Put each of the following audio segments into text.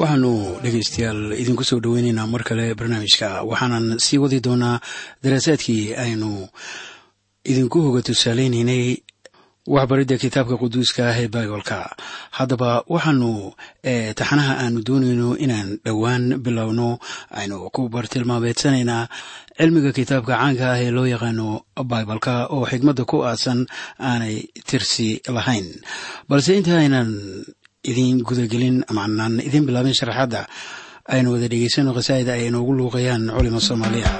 waxaanu dhegaystayaal idinku soo dhoweyneynaa mar kale barnaamijka. Waxaanan sii wadi doonaa daraasaadkii aynu idinku hoga tusaaleyneynay waxbaridda kitaabka quduuska ah ee baibolka haddaba waxaanu taxanaha aanu doonayno inaan dhowaan bilowno. Aynu ku bartilmaameedsanaynaa cilmiga kitaabka caanka ah ee loo yaqaano baibolka oo xigmadda ku aasan aanay tirsi lahayn. Balse inta aynan idin gudagelin amaanaan idin bilaabin sharaxadda aynu wada dhegeysano khasaa'ida ay inoogu luuqayaan culima soomaaliya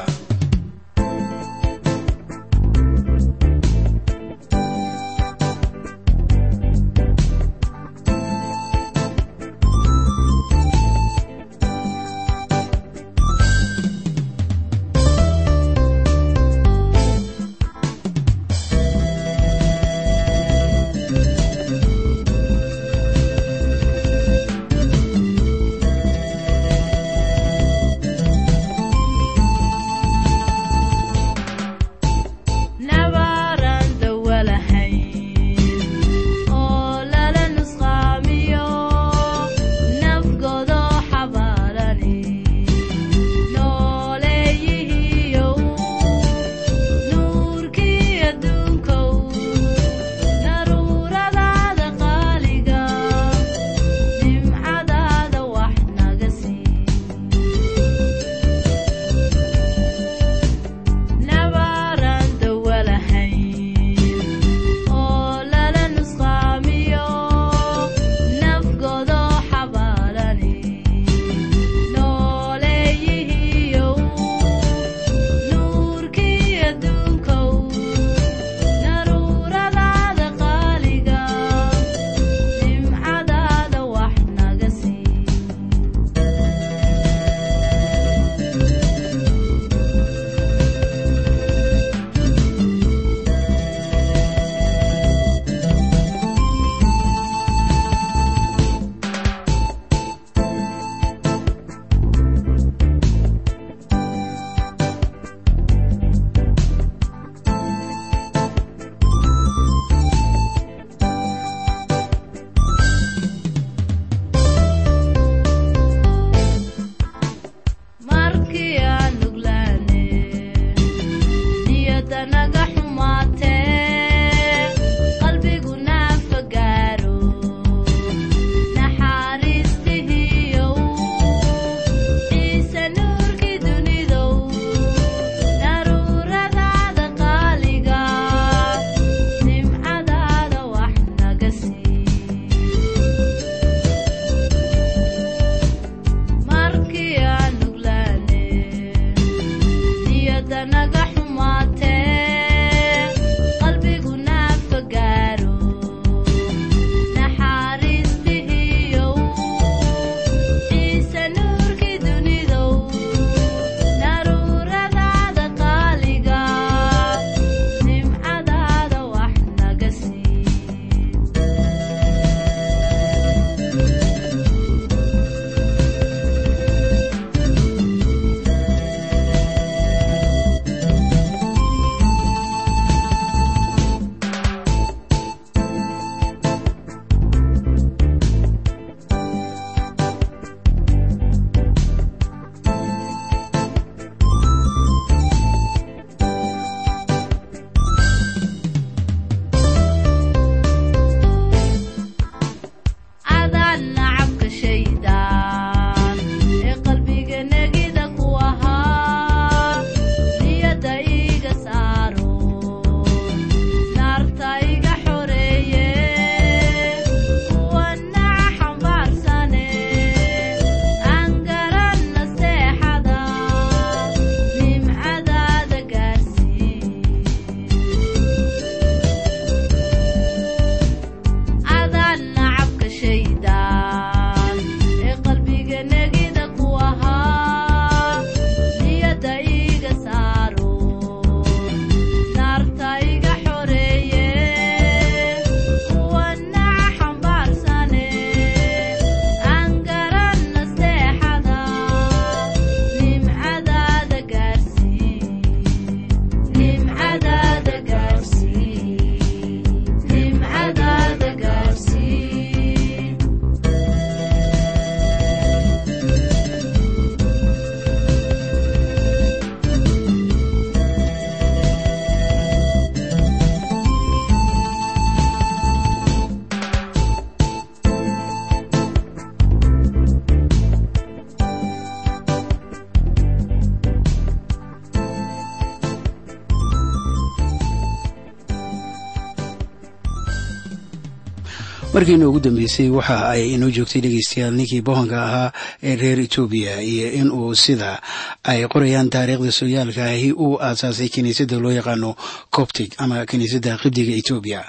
markiina ugu dambeysay waxa ay inoo joogtay dhegeystayaal ninkii bohanka ahaa ee reer etoobiya iyo inuu sida ay qorayaan taariikhda sooyaalka ahi uu aasaasay kiniisadda loo yaqaano coptic ama kiniisadda qibdiga etoobiya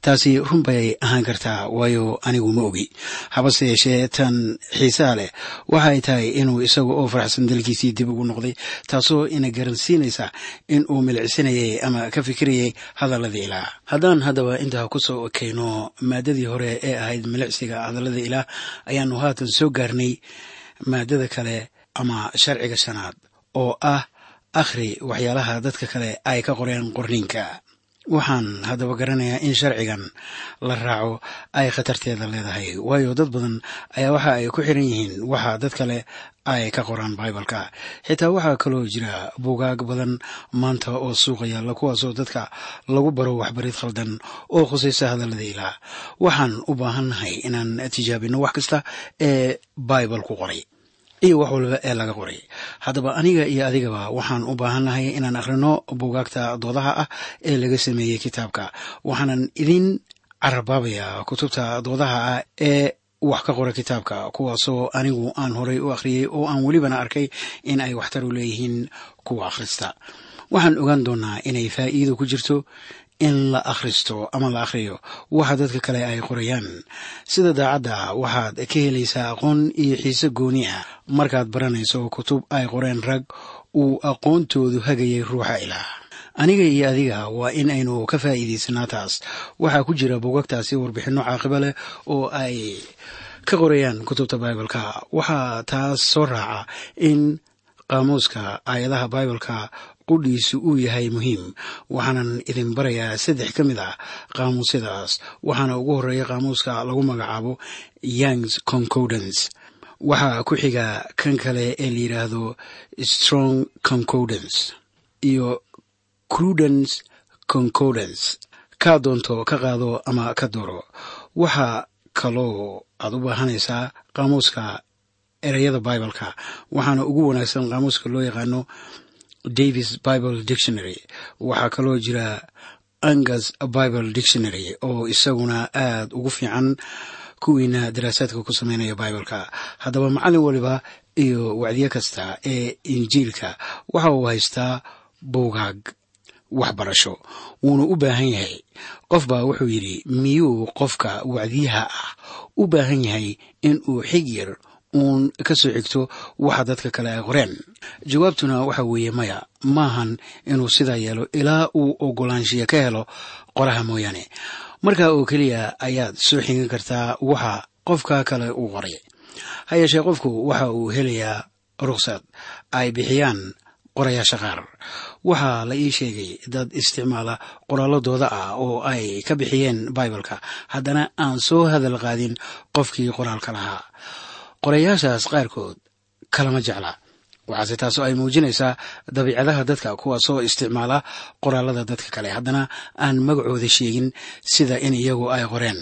taasi run bay ahaan kartaa waayo anigu ma ogi. Habase yeeshee tan xiisaa leh waxa ay tahay inuu isaga oo faraxsan dalkiisii dib ugu noqday taasoo ina garansiinaysa in uu milicsanayay ama ka fikirayay hadallada ilaah haddaan haddaba intaa ku soo ekayno maadadii hore ee ahayd milicsiga hadallada ilaah ayaanu haatan soo gaarnay maadada kale ama sharciga shanaad oo ah akhri waxyaalaha dadka kale ay ka qoreen qorniinka waxaan haddaba garanayaa in sharcigan la raaco ay khatarteeda leedahay. Waayo dad badan ayaa waxa ay ku xiran yihiin waxa dad kale ay ka qoraan bibaleka xitaa waxaa kaloo jira bugaag badan maanta oo suuqa yaalla kuwaasoo dadka lagu baro waxbarid khaldan oo khusaysa hadallada ilaah. Waxaan u baahannahay inaan tijaabino wax kasta ee bible ku qoray iyo wax walba ee laga qoray. Haddaba aniga iyo adigaba waxaan u baahannahay inaan akhrino bugaagta doodaha ah ee laga sameeyey kitaabka. Waxaanan idin carabaabayaa kutubta doodaha ah ee wax ka qora kitaabka kuwaasoo anigu aan horay u akhriyey oo aan welibana arkay in ay waxtar u leeyihiin kuwa akhrista waxaan ogaan doonaa inay faa'iido ku jirto in la akhristo ama la akhriyo waxa dadka kale ay qorayaan. Sida daacadda waxaad ka helaysaa aqoon iyo xiise gooni ah. Markaad baranayso kutub ay qoreen rag uu aqoontoodu hagayay ruuxa ilaah. Aniga iyo adiga waa in aynu ka faa'iidaysanaa taas. Waxaa ku jira bugagtaasi warbixinno caaqibo leh oo ay ka qorayaan kutubta bibaleka waxaa taas soo raaca in qaamuuska aayadaha bibaleka qudhiisu uu yahay muhiim. Waxaanan idin barayaa saddex ka mid ah qaamuusyadaas. Waxaana ugu horreeya qaamuuska lagu magacaabo youngs concordance. Waxaa ku xiga kan kale ee la yidhaahdo strong concordance iyo crudence concordance. Kaa doonto ka qaado ama ka dooro waxaa kaloo aad u baahanaysaa qaamuuska ereyada bibaleka waxaana ugu wanaagsan qaamuuska loo yaqaano davis bible dictionary. Waxaa kaloo jira angus bible dictionary oo isaguna aad ugu fiican kuwiina daraasaadka ku sameynaya bibaleka haddaba macallin waliba iyo wacdiye kasta ee injiilka waxa uu haystaa buugaag waxbarasho. Wuuna u baahan yahay qof baa wuxuu yidhi miyuu qofka wacdiyaha ah u baahan yahay in uu xig yar uun ka soo xigto waxa dadka kale ay qoreen. Jawaabtuna waxa weeye maya maahan inuu sidaa yeelo ilaa uu ogolaanshiya ka helo qoraha mooyaane. Markaa oo keliya ayaad soo xigan kartaa waxa qofka kale uu qoray. Ha yeeshee qofku waxa uu helayaa ruksad ay bixiyaan qorayaasha qaar. Waxaa la ii sheegay dad isticmaala qoraaladooda ah oo ay ka bixiyeen bibaleka haddana aan soo hadal qaadin qofkii qoraalka lahaa qorayaashaas qaarkood kalama jecla waxaase taasoo ay muujinaysaa dabiicadaha dadka kuwaasoo isticmaala qoraalada dadka kale. Haddana aan magacooda sheegin sida in iyagu ay qoreen.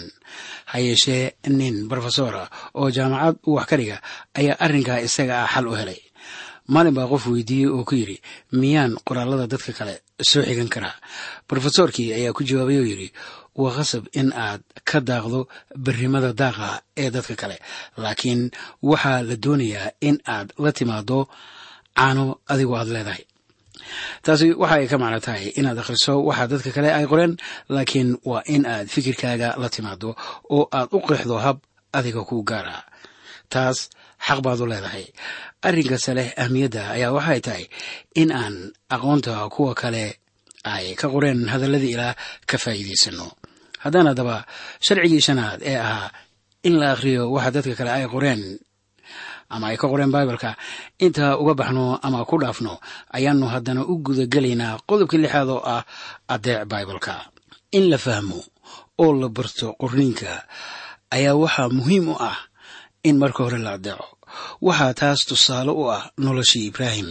Ha yeeshee nin brofesora oo jaamacad wax ka dhiga ayaa arrinkaa isaga ah xal u helay. Maalin baa qof weydiiyey oo ku yidhi miyaan qoraalada dadka kale soo xigan karaa? Brofesorkii ayaa ku jawaabay oo yidhi waa khasab in aad ka daaqdo berrimada daaqa ee dadka kale. Laakiin waxaa la doonayaa in aad la timaado caano adigoo aad leedahay. Taasi waxa ay ka macno tahay inaad akhriso waxa dadka kale ay qoreen laakiin waa in aad fikirkaaga la timaado oo aad u qeexdo hab adiga kuu gaara. Taas xaq baad u leedahay. Arrinkase leh ahmiyadda ayaa waxay tahay in aan aqoonta kuwa kale ay ka qoreen hadalladii ilaah ka faa'iidaysano. Haddaan haddaba sharcigii shanaad ee ahaa in la akhriyo waxa dadka kale ay qoreen ama ay ka qoreen bibaleka intaa uga baxno ama ku dhaafno ayaanu haddana u gudagelaynaa qodobka lixaad oo ah adeec bibaleka in la fahmo oo la barto qorniinka ayaa waxaa muhiim u ah in marka hore la adeeco waxaa taas tusaale u ah noloshii ibraahim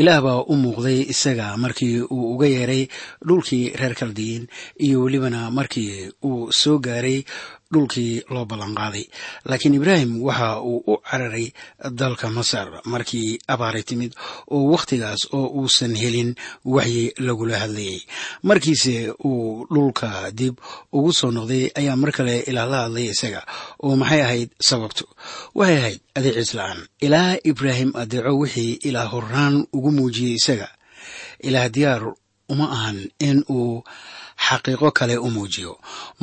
ilaah baa u muuqday isaga markii uu uga yeeray dhulkii reer kaldiyiin iyo welibana markii uu soo gaaray dhulkii loo ballanqaaday laakiin ibraahim waxa uu u cararay dalka masar markii abaari timid oo wakhtigaas oo uusan helin waxyi lagula hadlayay. Markiise uu dhulka dib ugu soo noqday ayaa mar kale ilaa la hadlay isaga oo maxay ahayd sababtu? Waxay ahayd adeecis la'aan ilaa ibraahim adeeco wixii ilaa horaan ugu muujiyey isaga. Ilaah diyaar uma ahan in uu xaqiiqo kale u muujiyo.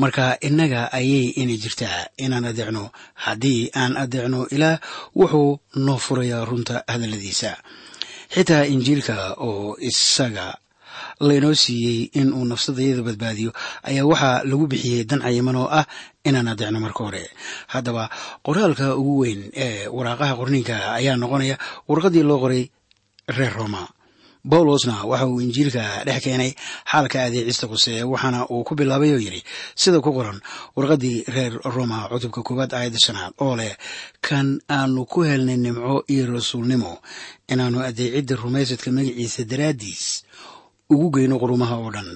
Marka innaga ayay inay jirtaa inaan adeecno. Haddii aan adeecno ilaah wuxuu noo furayaa runta hadalladiisa xitaa injiilka oo isaga laynoo siiyey in uu nafsadayada badbaadiyo ayaa waxaa lagu bixiyey dan cayiman oo ah inaan adeecno marka hore. Haddaba qoraalka ugu weyn ee waraaqaha qorniinka ayaa noqonaya warqaddii loo qoray reer roma bawlosna waxa uu injiilka dhex keenay xaalka adeecista quseeye waxaana uu ku bilaabay oo yidhi sida ku qoran warqaddii reer roma cutubka koowaad aayadda shanaad oo leh kan aanu ku helnay nimco iyo rasuulnimo inaannu adeecidda rumaysadka magaciisa daraaddiis ugu geyno qurumaha oo dhan.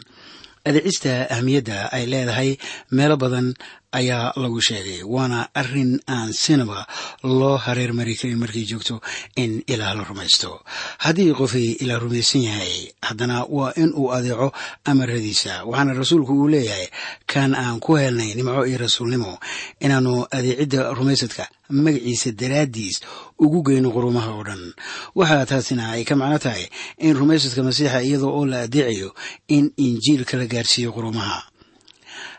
Adeecista ahmiyadda ay leedahay meelo badan ayaa lagu sheegay waana arrin aan sinaba loo hareer mari karin markay joogto in ilaah la rumaysto. Haddii qofay ilaah rumaysan yahay haddana waa in uu adeeco amaradiisa. Waxaana rasuulku uu leeyahay kan aan ku helnay nimco iyo rasuulnimo inaannu adeecidda rumaysadka magaciisa daraaddiis ugu geyno qurumaha oo dhan. Waxaa taasina ay ka macno tahay in rumaysadka masiixa iyadoo oo la adeecayo in injiilka la gaarsiiyo qurumaha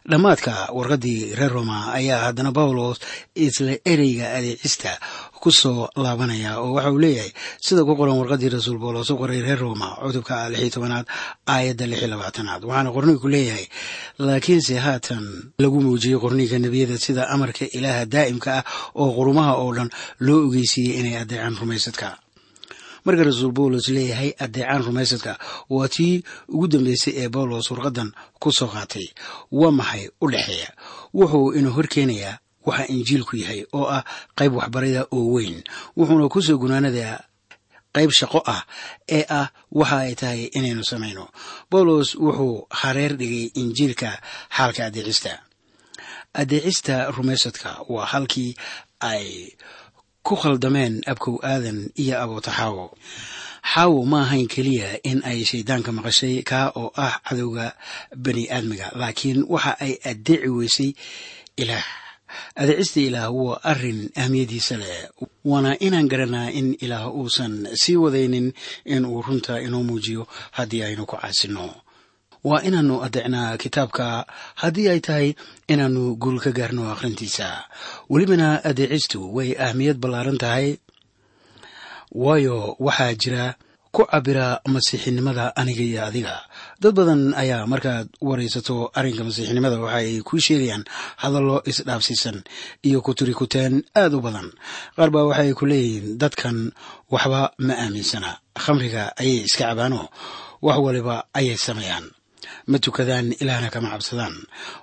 dhammaadka warqaddii reer roma ayaa haddana bawlos isla ereyga adeecista ku soo laabanaya oo waxa uu leeyahay sida ku qoran warqaddii rasuul bawlos u qoray reer roma cutubka lixii tobanaad aayadda lix iyo labaatanaad waxaana qorniinku leeyahay laakiinse haatan lagu muujiyey qorniinka nebiyada sida amarka ilaaha daa'imka ah oo qurumaha oo dhan loo ogeysiiyey inay adeecaan rumaysadka marka rasuul bawlos leeyahay adeecaan rumaysadka. Waa tii ugu dambeysay ee bawlos warqadan ku soo qaatay. Waa maxay u dhexeeya? Wuxuu inuu horkeenayaa waxa injiilku yahay oo ah qayb waxbarida oo weyn. Wuxuuna ku soo gunaanadaa qayb shaqo ah ee ah waxa ay tahay inaynu samayno. Bawlos wuxuu hareer dhigay injiilka xaalka adeecista. Adeecista rumaysadka waa halkii ay ku khaldameen abkow aadan iyo abootaxaawo xaawo. Ma ahayn keliya in ay shayddaanka maqashay kaa oo ah cadowga bani aadmiga laakiin waxa ay adeeci weysay ilaah. Adeecista ilaah waa arrin ahmiyadiisa leh waana inaan garanaa in ilaah uusan sii wadaynin in uu runta inoo muujiyo haddii aynu ku caasinno waa inaannu adeecnaa kitaabka. Haddii ay tahay inaannu guul ka gaarno akhrintiisa. Welibana adeecistu way ahmiyad ballaaran tahay. Waayo waxaa jira ku cabira masiixinimada aniga iyo adiga. Dad badan ayaa markaad waraysato arrinka masiixinimada waxa ay kuu sheegayaan hadallo isdhaafsiisan iyo kuturikuteen aad u badan. Qaar baa waxaay ku leeyihiin dadkan waxba ma aaminsana. Khamriga ayay iska cabaano wax waliba ayay sameeyaan ma tukadaan ilaahna kama cabsadaan.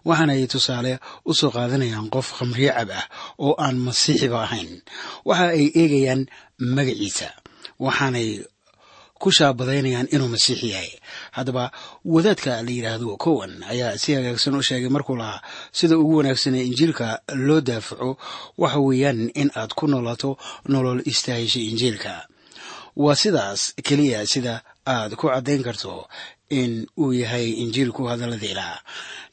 Waxaanay tusaale u soo qaadanayaan qof khamriye cab ah oo aan masiixiba ahayn. Waxa ay eegayaan magaciisa. Waxaanay ku shaabadaynayaan inuu masiix yahay. Haddaba wadaadka la yidhaahdo kowan ayaa si hagaagsan u sheegay markuu lahaa sida ugu wanaagsan ee injiilka loo daafaco. Waxa weeyaan in aad ku noolaato nolol istaahisha injiilka. Waa sidaas keliya sida aad ku caddayn karto in uu yahay injiilku hadallada ilaah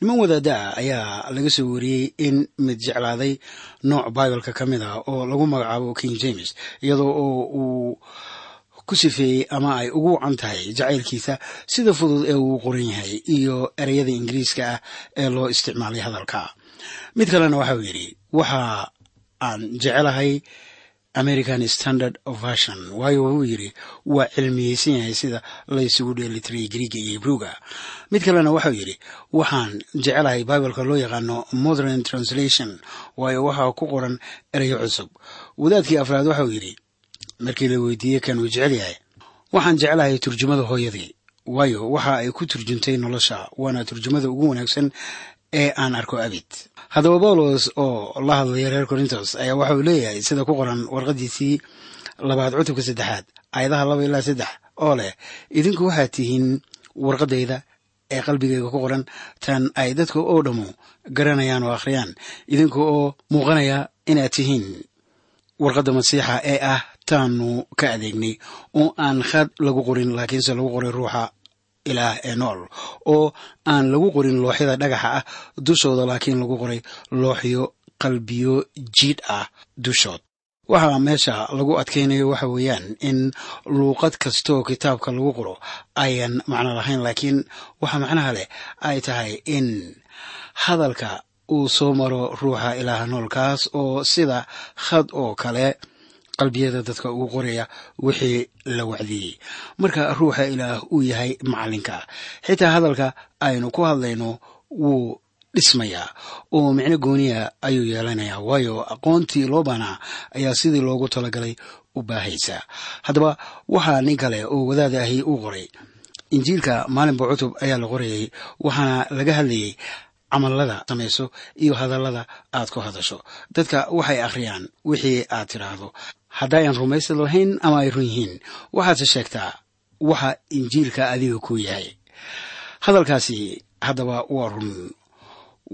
niman wadaada ayaa laga soo wariyey in mid jeclaaday nooc bibaleka ka mid ah oo lagu magacaabo king james iyadoo oo uu ku sifeeyey ama ay ugu wacan tahay jacaylkiisa sida fudud ee uu qoran yahay iyo ereyada ingiriiska ah ee loo isticmaalay hadalka. Mid kalena waxauu yidhi waxa aan jecelahay american standard version waayo wuxuu yidhi waa cilmiyeysan yahay sida laysugu dheelitiriyay griiga iyo hebruga mid kalena waxau yidhi waxaan jecelahay bibaleka loo yaqaano modern translation waayo waxaa ku qoran ereyo cusub. Wadaadkii afraad waxau yidhi markii la weydiiyey kan uu jecel yahay. Waxaan jeclahay turjumada hooyadii. Waayo waxa ay ku turjuntay nolosha waana turjumada ugu wanaagsan ee aan arko abid. Haddaba bawlos oo la hadlaya reer corintos ayaa waxa uu leeyahay sida ku qoran warqadiisii labaad cutubka saddexaad aayadaha laba ilaa saddex oo leh idinku waxaad tihiin warqadayda ee qalbigayga ku qoran tan ay dadka oo dhammu garanayaan oo akhriyaan. Idinka oo muuqanaya inaad tihiin warqadda masiixa ee ah taanu ka adeegnay oo aan khad lagu qorin laakiinse lagu qoray ruuxa ilaah ee nool oo aan lagu qorin looxyada dhagaxa ah dushooda laakiin lagu qoray looxyo qalbiyo jiidh ah dushood. Waxaa meesha lagu adkaynayo waxa weeyaan in luuqad kastooo kitaabka lagu qoro ayan macno lahayn laakiin waxa macnaha leh ay tahay in hadalka uu soo maro ruuxa ilaaha noolkaas oo sida khad oo kale qalbiyada dadka ugu qoraya wixii la wacdiyey. Marka ruuxa ilaah uu yahay macalinka xitaa hadalka aynu ku hadlayno wuu dhismayaa oo micno gooniya ayuu yeelanayaa waayo aqoontii loo baanaa ayaa sidii loogu talagalay u baahaysa. Haddaba waxaa nin kale oo wadaada ahi uu qoray. Injiilka maalinba cutub ayaa la qorayay waxaana laga hadlayay camalada samayso iyo hadallada aad ku hadasho. Dadka waxay akhriyaan wixii aad tidhaahdo haddaayan rumaysad lahayn ama ay run yihiin waxaadse sheegtaa waxa injiilka adiga ku yahay. Hadalkaasi haddaba waa run.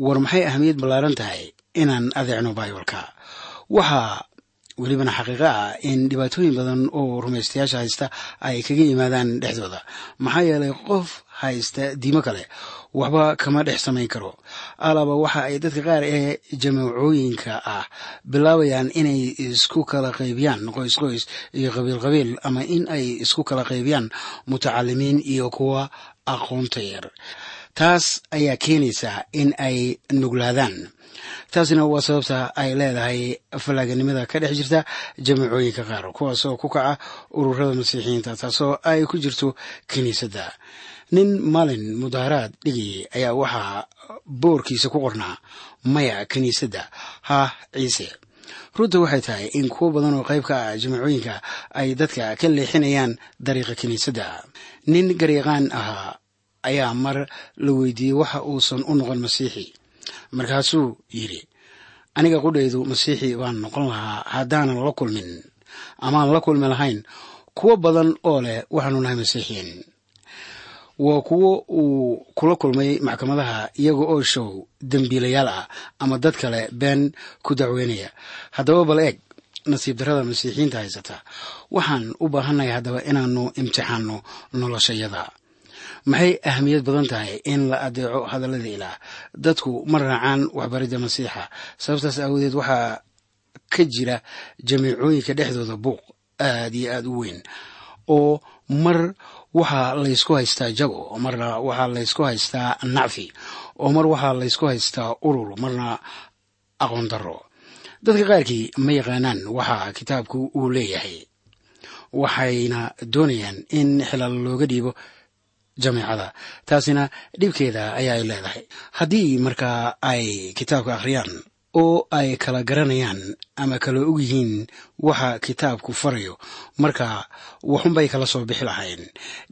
War maxay ahamiyad ballaaran tahay inaan adeecno baibalka waxaa welibana xaqiiqo ah in dhibaatooyin badan oo rumaystayaasha haysta ay kaga yimaadaan dhexdooda. Maxaa yeelay qof haysta diimo kale waxba kama dhex samayn karo. Alaba waxa ay dadka qaar ee jamaacooyinka ah bilaabayaan inay isku kala qaybiyaan qoys qoys iyo qabiil qabiil ama in ay isku kala qaybiyaan mutacalimiin iyo kuwa aqoonta yar. Taas ayaa keenaysa in ay nuglaadaan. Taasina waa sababta ay leedahay fallaaganimada ka dhex jirta jamaacooyinka qaar kuwaasoo ku kaca ururada masiixiyiinta taasoo ay ku jirto kiniisadda nin maalin mudaaharaad dhigayay ayaa waxaa boorkiisa ku qornaa maya kiniisadda haah ciise. Runta waxay tahay in kuwo badan oo qayb ka ah jamaacooyinka ay dadka ka leexinayaan dariiqa kiniisadda nin garyaqaan ahaa ayaa mar la weydiiyey waxa uusan u noqon masiixi. Markaasuu yidhi aniga qudhaydu masiixi baan noqon lahaa haddaanan la kulmin. Amaan la kulmi lahayn. Kuwo badan oo leh waxaanu nahay masiixiin waa kuwo uu kula kulmay maxkamadaha iyaga oo show dembiilayaal ah ama dad kale been ku dacweynaya. Haddaba bal eeg nasiib darrada masiixiyiinta haysata. Waxaan u baahannahay haddaba inaanu imtixaanno noloshayada. Maxay ahamiyad badan tahay in la adeeco hadallada ilaah? Dadku ma raacaan waxbaridda masiixa. Sababtaas aawadeed waxaa ka jira jamiicooyinka dhexdooda buuq aad iyo aad u weyn oo mar waxaa laysku haystaa jago marna waxaa laysku haystaa nacfi oo mar waxaa laysku haystaa urur marna aqoon darro. Dadka qaarkii ma yaqaanaan waxa kitaabku uu leeyahay waxayna doonayaan in xilal looga dhiibo jamiicada. Taasina dhibkeeda ayaay leedahay. Haddii markaa ay kitaabka akhriyaan oo ay kala garanayaan ama kala og yihiin waxa kitaabku farayo. Marka waxunbay kala soo bixi lahayn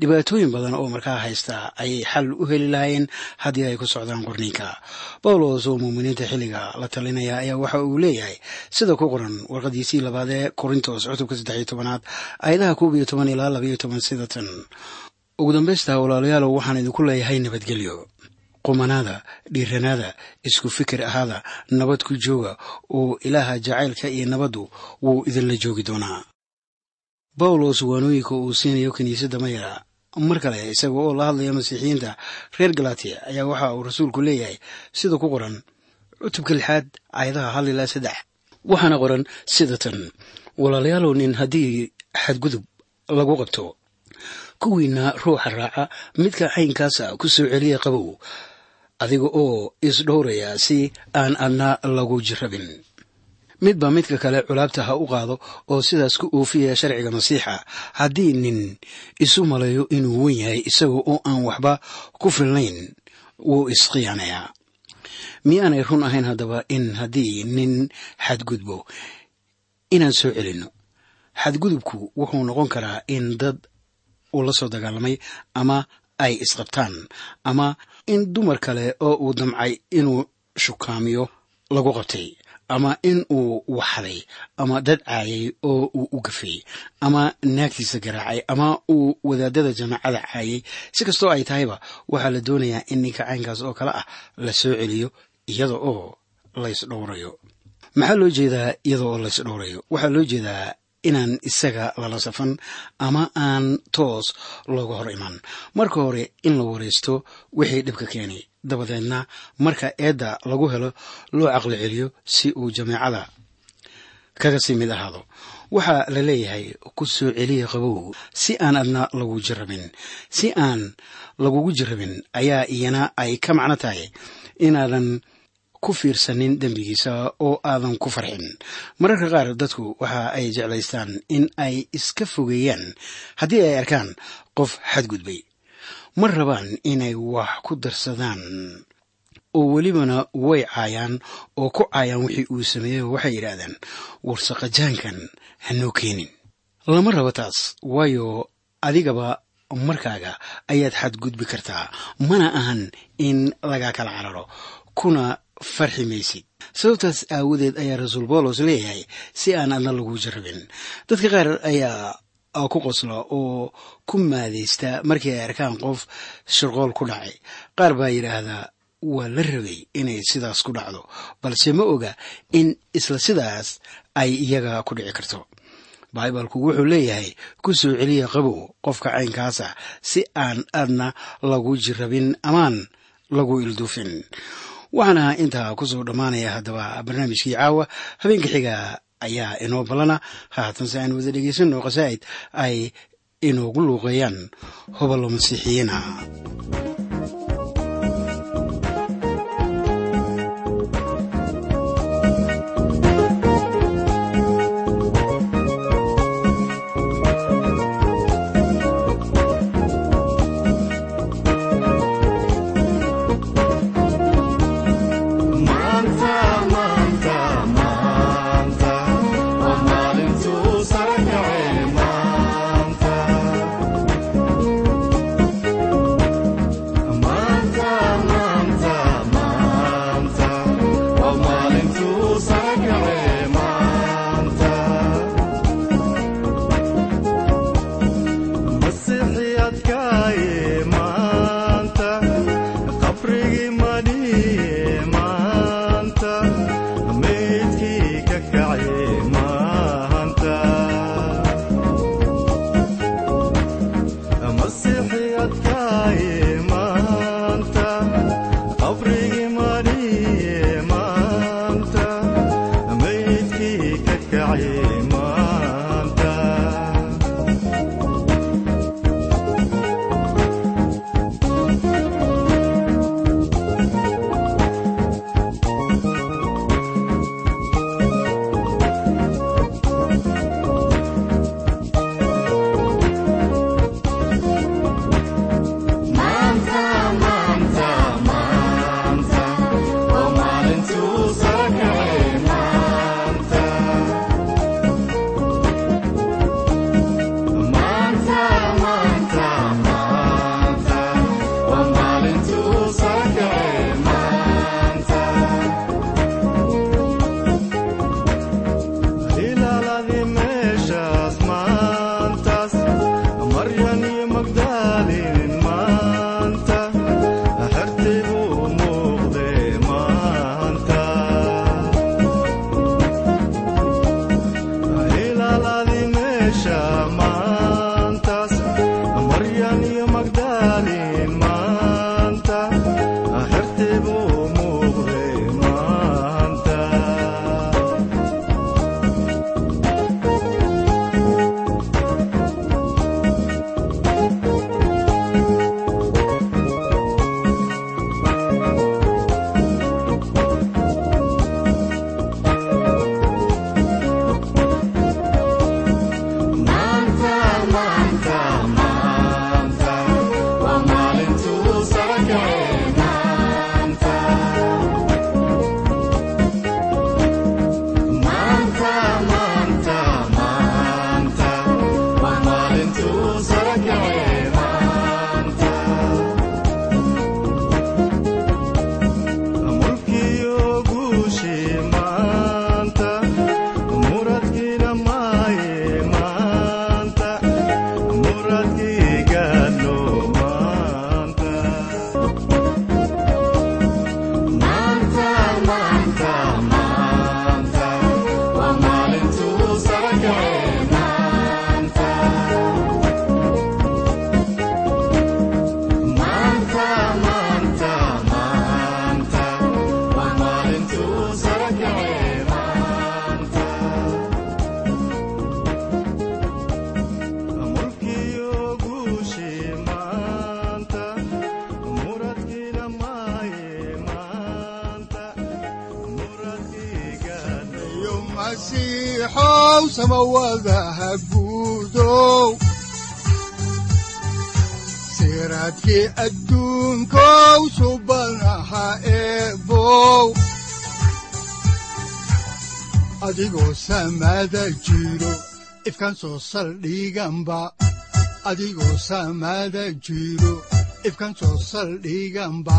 dhibaatooyin badan oo markaa haysta ayay xal u heli lahayn haddii ay ku socdaan qorniinka. Bawlos oo muuminiinta xilliga la talinaya ayaa waxa uu leeyahay. Sida ku qoran warqadiisii labaad ee korintos cutubka saddex iyo tobanaad aayadaha koob iyo toban ilaa labaiyo toban sida tan ugu dambaysta walaalayaalow waxaan idinku leeyahay nabadgelyo qumanaada dhiiranaada isku fikir ahaada nabad ku jooga oo ilaaha jacaylka iyo nabaddu wuu idinla joogi doonaa. Bawlos waanooyinka uu siinayo kiniisadda mayra mar kale isaga oo la hadlaya masiixiyiinta reer galatiya ayaa waxa uu rasuulku leeyahay sida ku qoran cutubka lixaad aayadaha hal ilaa saddex. Waxaana qoran sida tan walaalayaalow nin haddii xadgudub lagu qabto kuwiina ruuxa raaca midka caynkaasa ku soo celiya qabow adiga oo isdhowraya si aan adna lagu jirrabin. Midba midka kale culaabta ha u qaado oo sidaas ku oofiya sharciga masiixa. Haddii nin isu malayo inuu wen yahay isaga oo aan waxba ku filnayn wuu iskhiyaanayaa miyaanay run ahayn haddaba in haddii nin xadgudbo inaan soo celinno. Xadgudubku wuxuu noqon karaa in dad uu la soo dagaalamay ama ay isqabtaan ama in dumar kale oo uu damcay inuu shukaamiyo lagu qabtay ama in uu waxday ama dad caayay oo uu u gafay ama naagtiisa garaacay ama uu wadaadada jamaacada caayay. Si kastoo ay tahayba waxaa la doonayaa in ninka caynkaas oo kale ah la soo celiyo iyada oo laysdhowrayo maxaa loo jeedaa iyada oo laysdhowrayo waxaa loo jeedaa inaan isaga lala safan ama aan toos looga hor iman. Marka hore in la waraysto wixii dhibka keenay. Dabadeedna marka eedda lagu helo loo caqli celiyo si uu jameecada kaga sii mid ahaado. Waxaa la leeyahay ku soo celiya qabow. Si aan adna lagu jarabin si aan lagugu jarabin ayaa iyana ay ka macno tahay inaadan ku fiirsanin dembigiisa oo aadan ku farxin. Mararka qaar dadku waxa ay jeclaystaan in ay iska fogeeyaan haddii ay arkaan qof xadgudbay. Ma rabaan inay wax ku darsadaan oo welibana way caayaan oo ku caayaan wixii uu sameeyey waxay yidhaahdaan warsaqajaankan hanoo keenin. Lama rabo taas waayo adigaba markaaga ayaad xadgudbi kartaa. Mana ahan in laga kala cararo kuna farxi maysid. Sababtaas aawadeed ayaa rasuul boolos leeyahay si aan adna lagu jarabin. Dadka qaar ayaa ku qosla oo ku maadaysta markii ay arkaan qof shirqool ku dhacay. Qaar baa yidhaahdaa waa la rabay inay sidaas ku dhacdo balse ma oga in isla sidaas ay iyaga ku dhici karto. Baibalku wuxuu leeyahay ku soo celiya qabow qofka caynkaasa si aan adna lagu jirabin amaan lagu ilduufin waxaana intaa ku soo dhammaanaya haddaba barnaamijkii caawa. Habeenka xiga ayaa inoo ballana haatanse aan wada dhegeysanno khasaa'id ay inoogu luuqeeyaan hoballo masiixiyiina Jesus masiixow samawadaha guudow siraadkii adduunkow subanaha eebow adigoo samada jiro ifkan soo saldhiganba adigoo samada jiro ifkan soo saldhiganba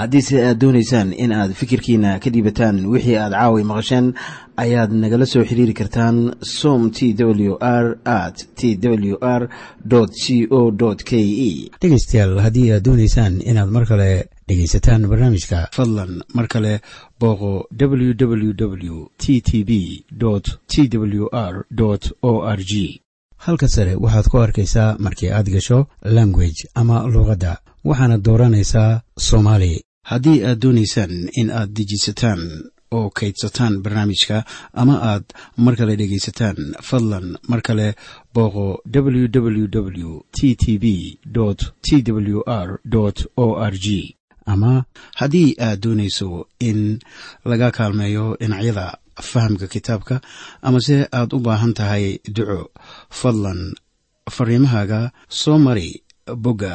haddiise aad doonaysaan in aad fikirkiina ka dhiibataan wixii aad caawi maqasheen ayaad nagala soo xiriiri kartaan som t w r at t w r c o k e dhegaystayaal haddii aad doonaysaan inaad mar kale dhegaysataan barnaamijka fadlan mar kale booqo www t t b t w r o r g halka sare waxaad ku arkaysaa markii aad gasho language ama luuqadda waxaana dooranaysaa soomaali. Haddii aad doonaysaan in aad dejisataan oo kaydsataan barnaamijka ama aad mar kale dhegaysataan fadlan mar kale booqo www t t b t w r o r g ama haddii aad doonayso in laga kaalmeeyo dhinacyada fahamka kitaabka amase aad u baahan tahay duco fadlan fariimahaaga soo mari bogga